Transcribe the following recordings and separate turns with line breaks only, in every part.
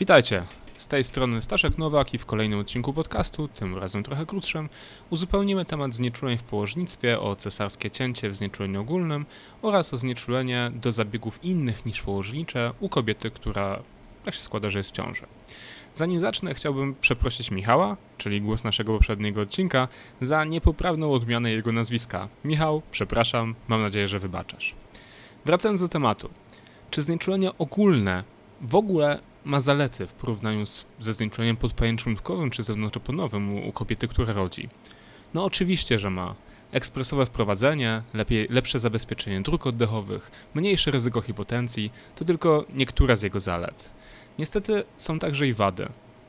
Witajcie. Z tej strony Staszek Nowak i w kolejnym odcinku podcastu, tym razem trochę krótszym, uzupełnimy temat znieczuleń w położnictwie o cesarskie cięcie w znieczuleniu ogólnym oraz o znieczulenie do zabiegów innych niż położnicze u kobiety, która tak się składa, że jest w ciąży. Zanim zacznę, chciałbym przeprosić Michała, czyli głos naszego poprzedniego odcinka, za niepoprawną odmianę jego nazwiska. Michał, przepraszam, mam nadzieję, że wybaczasz. Wracając do tematu. Czy znieczulenie ogólne w ogóle ma zalety w porównaniu z, ze znieczuleniem podpajęczynkowym czy zewnątrzoponowym u, u kobiety, która rodzi? No oczywiście, że ma. Ekspresowe wprowadzenie, lepiej, lepsze zabezpieczenie dróg oddechowych, mniejsze ryzyko hipotencji to tylko niektóre z jego zalet. Niestety są także i wady.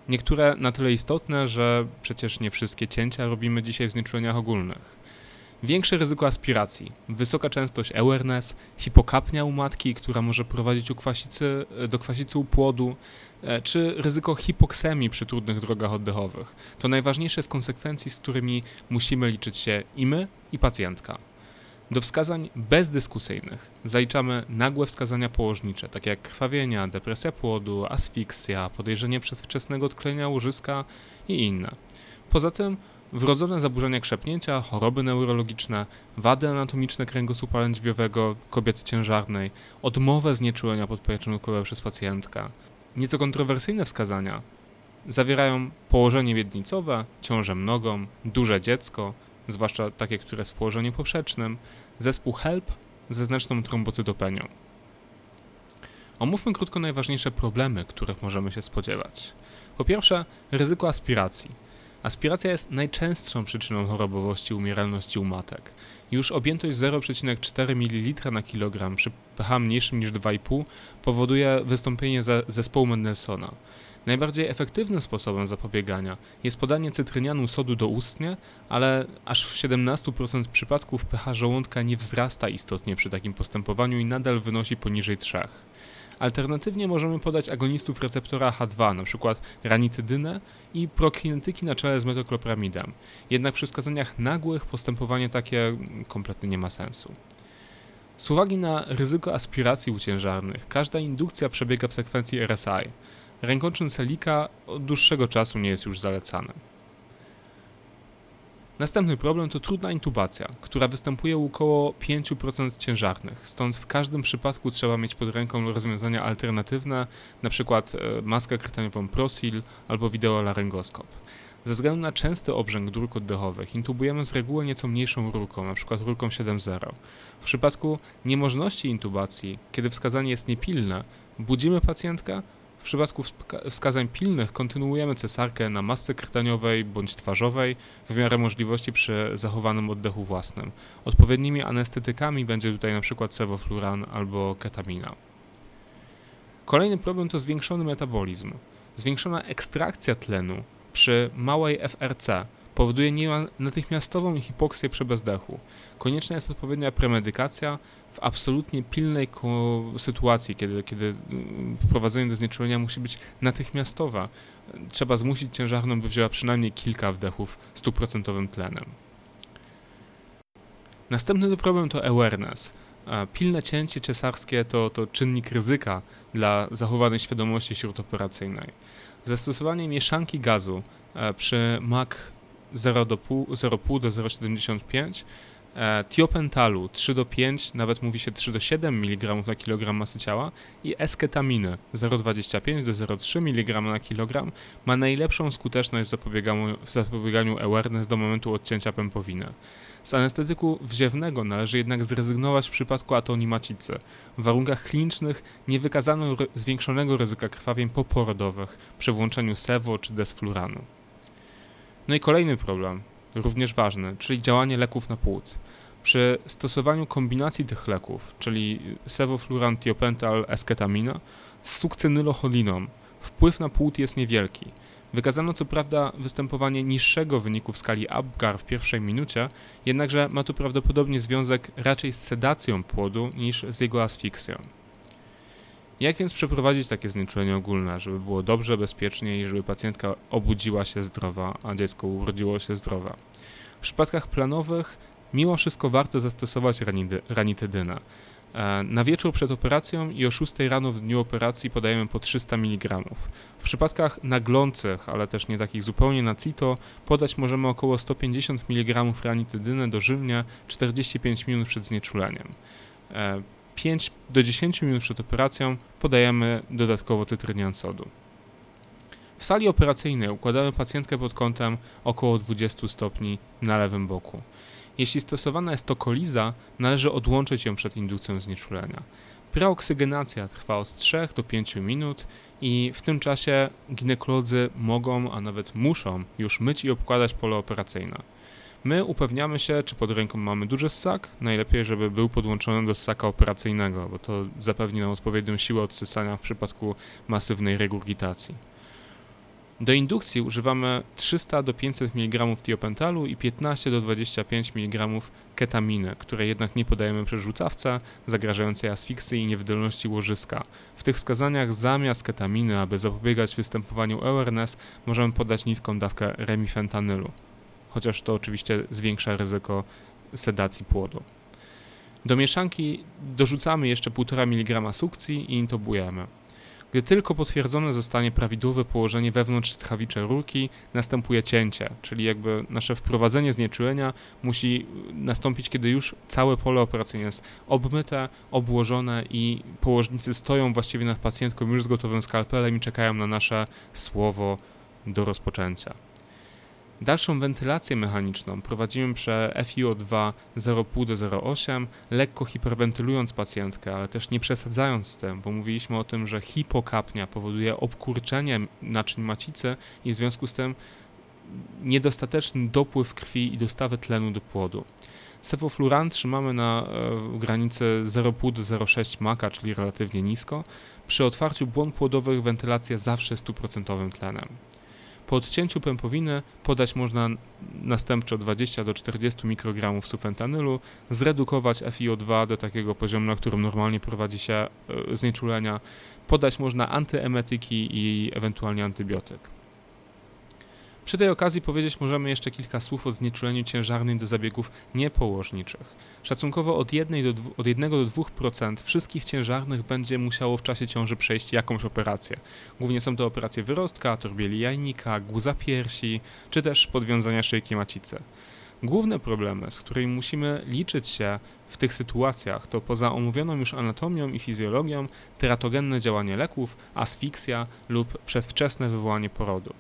Niektóre na tyle istotne, że przecież nie wszystkie cięcia robimy dzisiaj w znieczuleniach ogólnych. Większe ryzyko aspiracji, wysoka częstość awareness, hipokapnia u matki, która może prowadzić u kwasicy, do kwasicy u płodu, e, czy ryzyko hipoksemii przy trudnych drogach oddechowych. To najważniejsze z konsekwencji, z którymi musimy liczyć się i my, i pacjentka. Do wskazań bezdyskusyjnych zaliczamy nagłe wskazania położnicze, takie jak krwawienia, depresja płodu, asfiksja, podejrzenie przedwczesnego odklejenia łożyska i inne. Poza tym wrodzone zaburzenia krzepnięcia, choroby neurologiczne, wady anatomiczne kręgosłupa lędźwiowego kobiety ciężarnej, odmowę znieczulenia podpajecznikowego przez pacjentkę. Nieco kontrowersyjne wskazania zawierają położenie miednicowe, ciążę nogą, duże dziecko, zwłaszcza takie, które jest w położeniu poprzecznym, zespół HELP ze znaczną trombocytopenią. Omówmy krótko najważniejsze problemy, których możemy się spodziewać. Po pierwsze, ryzyko aspiracji. Aspiracja jest najczęstszą przyczyną chorobowości umieralności u matek. Już objętość 0,4 ml na kilogram przy pH mniejszym niż 2,5 powoduje wystąpienie zespołu Mendelssohna. Najbardziej efektywnym sposobem zapobiegania jest podanie cytrynianu sodu doustnie, ale aż w 17% przypadków pH żołądka nie wzrasta istotnie przy takim postępowaniu i nadal wynosi poniżej 3. Alternatywnie możemy podać agonistów receptora H2, np. ranitydynę i prokinetyki na czele z metoklopramidem. Jednak przy wskazaniach nagłych postępowanie takie kompletnie nie ma sensu. Z uwagi na ryzyko aspiracji uciężarnych, każda indukcja przebiega w sekwencji RSI. Rękoczyn Selika od dłuższego czasu nie jest już zalecany. Następny problem to trudna intubacja, która występuje u około 5% ciężarnych, stąd w każdym przypadku trzeba mieć pod ręką rozwiązania alternatywne, np. E, maskę krtaniową Prosil albo wideolaryngoskop. Ze względu na częsty obrzęk dróg oddechowych intubujemy z reguły nieco mniejszą rurką, np. rurką 7.0. W przypadku niemożności intubacji, kiedy wskazanie jest niepilne, budzimy pacjentkę w przypadku wskazań pilnych kontynuujemy cesarkę na masce krtaniowej bądź twarzowej w miarę możliwości przy zachowanym oddechu własnym. Odpowiednimi anestetykami będzie tutaj np. cewofluran albo ketamina. Kolejny problem to zwiększony metabolizm. Zwiększona ekstrakcja tlenu przy małej FRC powoduje natychmiastową hipoksję przy bezdechu. Konieczna jest odpowiednia premedykacja w absolutnie pilnej sytuacji, kiedy, kiedy mm, wprowadzenie do znieczulenia musi być natychmiastowe. Trzeba zmusić ciężarną, by wzięła przynajmniej kilka wdechów stuprocentowym tlenem. Następny problem to awareness. Pilne cięcie cesarskie to, to czynnik ryzyka dla zachowanej świadomości śródoperacyjnej. Zastosowanie mieszanki gazu e, przy MAC 0,5 do 0,75 e, tiopentalu 3 do 5, nawet mówi się 3 do 7 mg na kilogram masy ciała i esketaminy 0,25 do 0,3 mg na kilogram ma najlepszą skuteczność w zapobieganiu, w zapobieganiu awareness do momentu odcięcia pępowiny. Z anestetyku wziewnego należy jednak zrezygnować w przypadku atonii macicy. W warunkach klinicznych nie wykazano zwiększonego ryzyka krwawień poporodowych przy włączeniu sewo czy desfluranu. No i kolejny problem, również ważny, czyli działanie leków na płód. Przy stosowaniu kombinacji tych leków, czyli sevofluran, tiopental, esketamina z sukcenylocholiną, wpływ na płód jest niewielki. Wykazano co prawda występowanie niższego wyniku w skali Apgar w pierwszej minucie, jednakże ma to prawdopodobnie związek raczej z sedacją płodu niż z jego asfiksją. Jak więc przeprowadzić takie znieczulenie ogólne, żeby było dobrze, bezpiecznie i żeby pacjentka obudziła się zdrowa, a dziecko urodziło się zdrowe? W przypadkach planowych mimo wszystko warto zastosować ranitydynę. E, na wieczór przed operacją i o 6 rano w dniu operacji podajemy po 300 mg. W przypadkach naglących, ale też nie takich zupełnie na CITO, podać możemy około 150 mg ranitydynę dożylnie 45 minut przed znieczuleniem. 5 e, do 10 minut przed operacją podajemy dodatkowo cytrynian sodu. W sali operacyjnej układamy pacjentkę pod kątem około 20 stopni na lewym boku. Jeśli stosowana jest to koliza, należy odłączyć ją przed indukcją znieczulenia. Preoksygenacja trwa od 3 do 5 minut i w tym czasie ginekolodzy mogą, a nawet muszą już myć i obkładać pole operacyjne. My upewniamy się, czy pod ręką mamy duży ssak, najlepiej, żeby był podłączony do ssaka operacyjnego, bo to zapewni nam odpowiednią siłę odsysania w przypadku masywnej regurgitacji. Do indukcji używamy 300 do 500 mg tiopentalu i 15 do 25 mg ketaminy, której jednak nie podajemy przy rzucawce, zagrażającej asfiksji i niewydolności łożyska. W tych wskazaniach zamiast ketaminy, aby zapobiegać występowaniu awareness, możemy podać niską dawkę remifentanylu, chociaż to oczywiście zwiększa ryzyko sedacji płodu. Do mieszanki dorzucamy jeszcze 1,5 mg sukcji i intubujemy. Gdy tylko potwierdzone zostanie prawidłowe położenie wewnątrz tchawicze rurki, następuje cięcie, czyli jakby nasze wprowadzenie znieczulenia musi nastąpić, kiedy już całe pole operacyjne jest obmyte, obłożone i położnicy stoją właściwie nad pacjentką już z gotowym skalpelem i czekają na nasze słowo do rozpoczęcia. Dalszą wentylację mechaniczną prowadzimy przez FiO2 0,5 do 0,8, lekko hiperwentylując pacjentkę, ale też nie przesadzając z tym, bo mówiliśmy o tym, że hipokapnia powoduje obkurczenie naczyń macicy i w związku z tym niedostateczny dopływ krwi i dostawę tlenu do płodu. Sevofluran trzymamy na e, granicy 0,5 do 0,6 maka, czyli relatywnie nisko. Przy otwarciu błon płodowych wentylacja zawsze 100% tlenem. Po odcięciu pępowiny podać można następczo 20 do 40 mikrogramów sufentanylu, zredukować FiO2 do takiego poziomu, na którym normalnie prowadzi się e, znieczulenia, podać można antyemetyki i ewentualnie antybiotyk. Przy tej okazji powiedzieć możemy jeszcze kilka słów o znieczuleniu ciężarnym do zabiegów niepołożniczych. Szacunkowo od 1 do, od 1 do 2% wszystkich ciężarnych będzie musiało w czasie ciąży przejść jakąś operację. Głównie są to operacje wyrostka, torbieli jajnika, guza piersi, czy też podwiązania szyjki macicy. Główne problemy, z którymi musimy liczyć się w tych sytuacjach, to poza omówioną już anatomią i fizjologią, teratogenne działanie leków, asfiksja lub przedwczesne wywołanie porodu.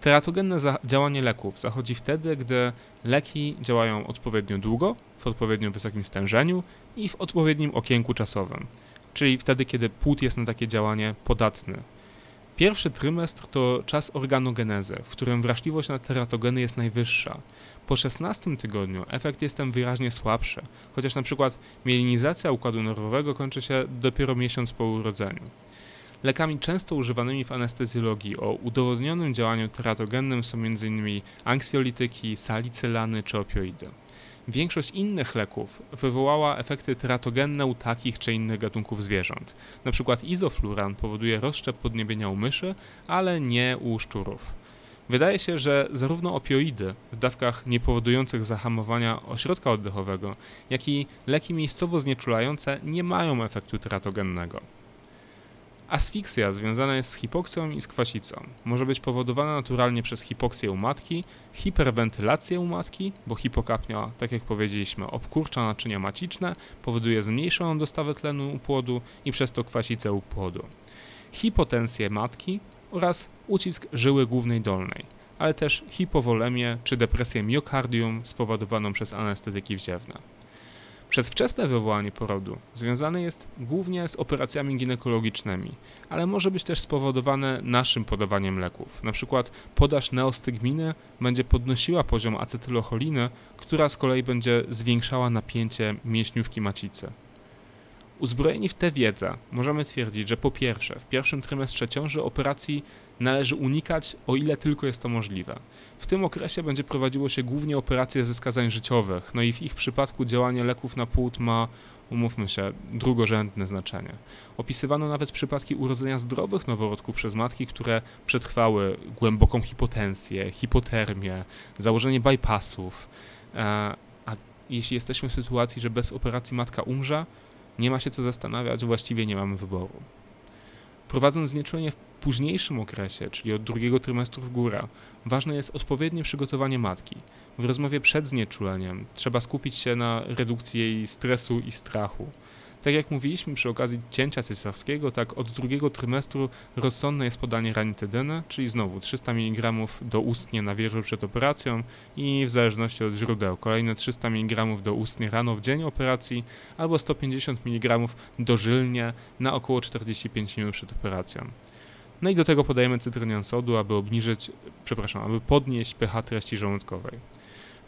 Teratogenne działanie leków zachodzi wtedy, gdy leki działają odpowiednio długo, w odpowiednio wysokim stężeniu i w odpowiednim okienku czasowym, czyli wtedy, kiedy płód jest na takie działanie podatny. Pierwszy trymestr to czas organogenezy, w którym wrażliwość na teratogeny jest najwyższa. Po 16 tygodniu efekt jest tam wyraźnie słabszy, chociaż na przykład mielinizacja układu nerwowego kończy się dopiero miesiąc po urodzeniu. Lekami często używanymi w anestezjologii o udowodnionym działaniu teratogennym są m.in. anksjolityki, salicylany czy opioidy. Większość innych leków wywołała efekty teratogenne u takich czy innych gatunków zwierząt. Na przykład izofluran powoduje rozszczep podniebienia u myszy, ale nie u szczurów. Wydaje się, że zarówno opioidy w dawkach niepowodujących zahamowania ośrodka oddechowego, jak i leki miejscowo znieczulające nie mają efektu teratogennego. Asfiksja związana jest z hipoksją i z kwasicą. Może być powodowana naturalnie przez hipoksję u matki, hiperwentylację u matki, bo hipokapnia, tak jak powiedzieliśmy, obkurcza naczynia maciczne, powoduje zmniejszoną dostawę tlenu u płodu i przez to kwasicę u płodu. Hipotensję matki oraz ucisk żyły głównej dolnej, ale też hipowolemię czy depresję miokardium spowodowaną przez anestetyki wziewne. Przedwczesne wywołanie porodu związane jest głównie z operacjami ginekologicznymi, ale może być też spowodowane naszym podawaniem leków. Na przykład podaż neostygminy będzie podnosiła poziom acetylocholiny, która z kolei będzie zwiększała napięcie mięśniówki macicy. Uzbrojeni w tę wiedzę możemy twierdzić, że po pierwsze, w pierwszym trymestrze ciąży operacji należy unikać, o ile tylko jest to możliwe. W tym okresie będzie prowadziło się głównie operacje ze skazań życiowych, no i w ich przypadku działanie leków na płód ma, umówmy się, drugorzędne znaczenie. Opisywano nawet przypadki urodzenia zdrowych noworodków przez matki, które przetrwały głęboką hipotensję, hipotermię, założenie bypassów, e, a jeśli jesteśmy w sytuacji, że bez operacji matka umrze, nie ma się co zastanawiać, właściwie nie mamy wyboru. Prowadząc znieczulenie w późniejszym okresie, czyli od drugiego trymestru w górę, ważne jest odpowiednie przygotowanie matki. W rozmowie przed znieczuleniem trzeba skupić się na redukcji jej stresu i strachu. Tak jak mówiliśmy przy okazji cięcia cesarskiego, tak od drugiego trymestru rozsądne jest podanie ranitedyny, czyli znowu 300 mg doustnie na wieżu przed operacją i w zależności od źródeł kolejne 300 mg doustnie rano w dzień operacji albo 150 mg dożylnie na około 45 minut przed operacją. No i do tego podajemy cytrynian sodu, aby obniżyć, przepraszam, aby podnieść pH treści żołądkowej.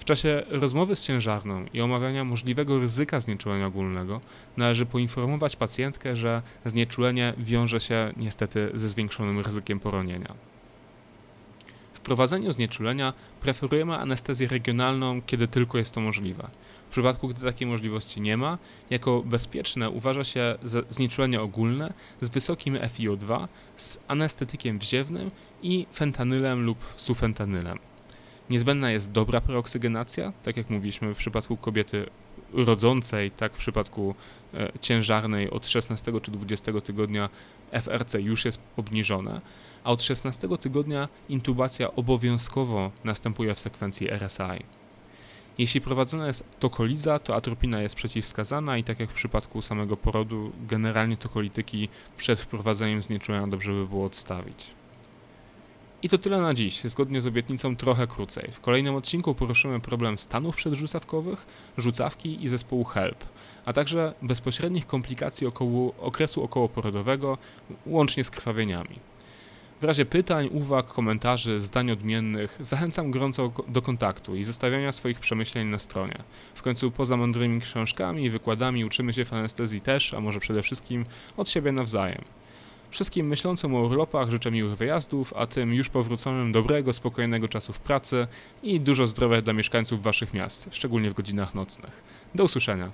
W czasie rozmowy z ciężarną i omawiania możliwego ryzyka znieczulenia ogólnego należy poinformować pacjentkę, że znieczulenie wiąże się niestety ze zwiększonym ryzykiem poronienia. W prowadzeniu znieczulenia preferujemy anestezję regionalną, kiedy tylko jest to możliwe. W przypadku, gdy takiej możliwości nie ma, jako bezpieczne uważa się znieczulenie ogólne z wysokim FiO2, z anestetykiem wziewnym i fentanylem lub sufentanylem. Niezbędna jest dobra preoksygenacja, tak jak mówiliśmy w przypadku kobiety rodzącej, tak w przypadku e, ciężarnej od 16 czy 20 tygodnia FRC już jest obniżone, a od 16 tygodnia intubacja obowiązkowo następuje w sekwencji RSI. Jeśli prowadzona jest tokoliza, to atropina jest przeciwwskazana i tak jak w przypadku samego porodu, generalnie tokolityki przed wprowadzeniem znieczulenia dobrze by było odstawić. I to tyle na dziś, zgodnie z obietnicą trochę krócej. W kolejnym odcinku poruszymy problem stanów przedrzucawkowych, rzucawki i zespołu HELP, a także bezpośrednich komplikacji około, okresu okołoporodowego, łącznie z krwawieniami. W razie pytań, uwag, komentarzy, zdań odmiennych zachęcam gorąco do kontaktu i zostawiania swoich przemyśleń na stronie. W końcu poza mądrymi książkami i wykładami uczymy się w anestezji też, a może przede wszystkim od siebie nawzajem. Wszystkim myślącym o urlopach życzę miłych wyjazdów, a tym już powróconym dobrego, spokojnego czasu w pracy i dużo zdrowia dla mieszkańców waszych miast, szczególnie w godzinach nocnych. Do usłyszenia.